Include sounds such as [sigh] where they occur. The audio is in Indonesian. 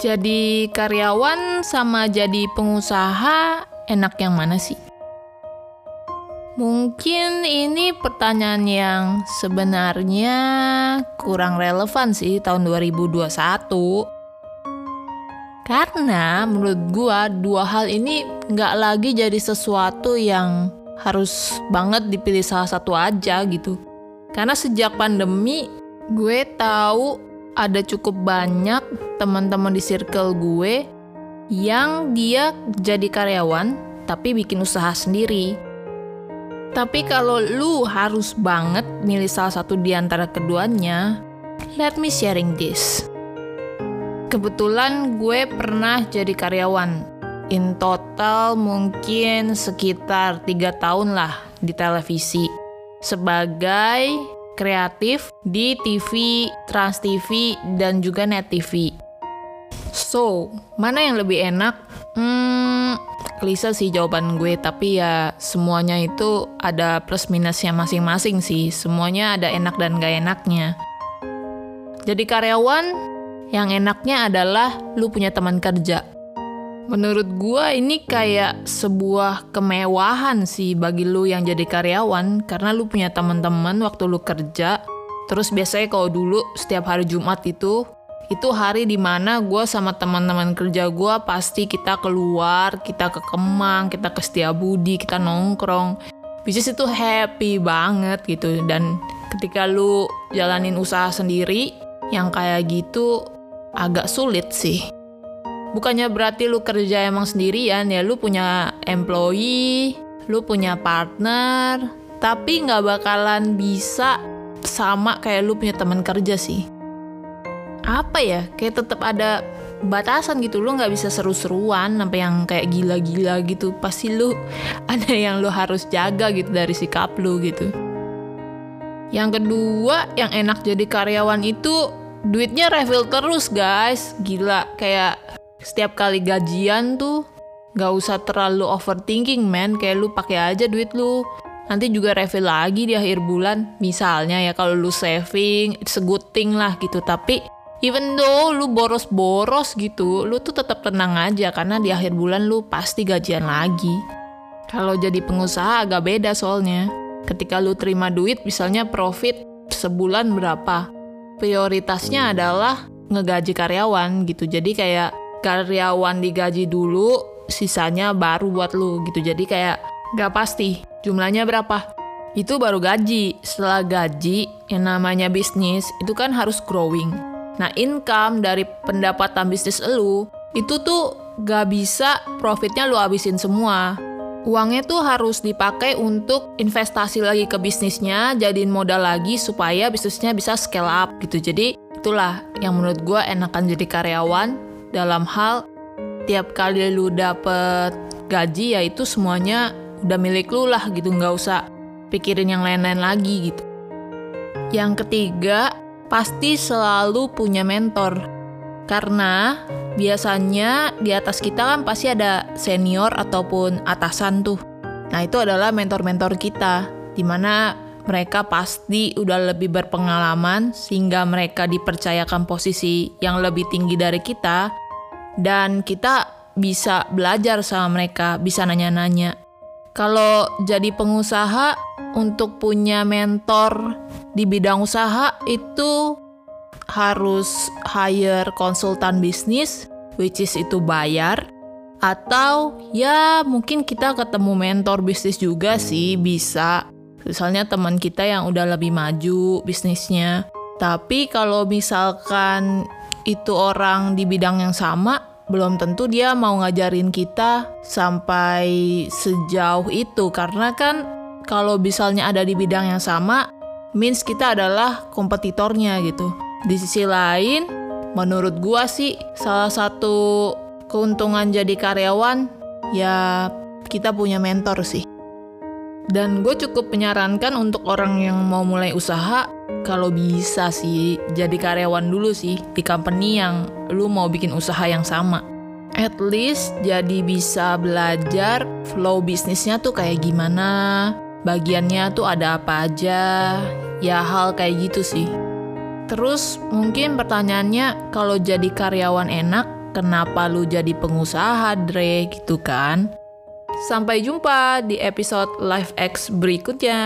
Jadi karyawan sama jadi pengusaha enak yang mana sih? Mungkin ini pertanyaan yang sebenarnya kurang relevan sih tahun 2021. Karena menurut gua dua hal ini nggak lagi jadi sesuatu yang harus banget dipilih salah satu aja gitu. Karena sejak pandemi gue tahu ada cukup banyak teman-teman di circle gue yang dia jadi karyawan tapi bikin usaha sendiri. Tapi kalau lu harus banget milih salah satu di antara keduanya, let me sharing this. Kebetulan gue pernah jadi karyawan. In total mungkin sekitar tiga tahun lah di televisi. Sebagai kreatif di TV, Trans TV, dan juga Net TV. So, mana yang lebih enak? Hmm, klise sih jawaban gue, tapi ya semuanya itu ada plus minusnya masing-masing sih. Semuanya ada enak dan gak enaknya. Jadi karyawan, yang enaknya adalah lu punya teman kerja. Menurut gue ini kayak sebuah kemewahan sih bagi lu yang jadi karyawan karena lu punya teman-teman waktu lu kerja. Terus biasanya kalau dulu setiap hari Jumat itu itu hari di mana gue sama teman-teman kerja gue pasti kita keluar, kita ke Kemang, kita ke Setiabudi, kita nongkrong. Bisnis itu happy banget gitu dan ketika lu jalanin usaha sendiri yang kayak gitu agak sulit sih. Bukannya berarti lu kerja emang sendirian ya, lu punya employee, lu punya partner, tapi nggak bakalan bisa sama kayak lu punya teman kerja sih. Apa ya? Kayak tetap ada batasan gitu. Lu nggak bisa seru-seruan sampai yang kayak gila-gila gitu. Pasti lu [laughs] ada yang lu harus jaga gitu dari sikap lu gitu. Yang kedua yang enak jadi karyawan itu duitnya refill terus guys. Gila kayak setiap kali gajian tuh nggak usah terlalu overthinking man kayak lu pakai aja duit lu nanti juga refill lagi di akhir bulan misalnya ya kalau lu saving it's a good thing lah gitu tapi even though lu boros-boros gitu, lu tuh tetap tenang aja karena di akhir bulan lu pasti gajian lagi. Kalau jadi pengusaha agak beda soalnya. Ketika lu terima duit, misalnya profit sebulan berapa, prioritasnya adalah ngegaji karyawan gitu. Jadi kayak karyawan digaji dulu, sisanya baru buat lu gitu. Jadi kayak gak pasti jumlahnya berapa. Itu baru gaji. Setelah gaji, yang namanya bisnis, itu kan harus growing Nah, income dari pendapatan bisnis lu itu tuh gak bisa profitnya lu habisin semua. Uangnya tuh harus dipakai untuk investasi lagi ke bisnisnya, jadiin modal lagi supaya bisnisnya bisa scale up gitu. Jadi itulah yang menurut gue enakan jadi karyawan dalam hal tiap kali lu dapet gaji ya itu semuanya udah milik lu lah gitu, nggak usah pikirin yang lain-lain lagi gitu. Yang ketiga, pasti selalu punya mentor. Karena biasanya di atas kita kan pasti ada senior ataupun atasan tuh. Nah, itu adalah mentor-mentor kita, di mana mereka pasti udah lebih berpengalaman sehingga mereka dipercayakan posisi yang lebih tinggi dari kita dan kita bisa belajar sama mereka, bisa nanya-nanya. Kalau jadi pengusaha untuk punya mentor di bidang usaha itu harus hire konsultan bisnis which is itu bayar. Atau ya mungkin kita ketemu mentor bisnis juga sih bisa. Misalnya teman kita yang udah lebih maju bisnisnya. Tapi kalau misalkan itu orang di bidang yang sama belum tentu dia mau ngajarin kita sampai sejauh itu karena kan kalau misalnya ada di bidang yang sama means kita adalah kompetitornya gitu. Di sisi lain, menurut gua sih salah satu keuntungan jadi karyawan ya kita punya mentor sih. Dan gue cukup menyarankan untuk orang yang mau mulai usaha kalau bisa sih jadi karyawan dulu sih di company yang lu mau bikin usaha yang sama. At least jadi bisa belajar flow bisnisnya tuh kayak gimana, bagiannya tuh ada apa aja, ya hal kayak gitu sih. Terus mungkin pertanyaannya kalau jadi karyawan enak, kenapa lu jadi pengusaha Dre gitu kan. Sampai jumpa di episode Live X berikutnya.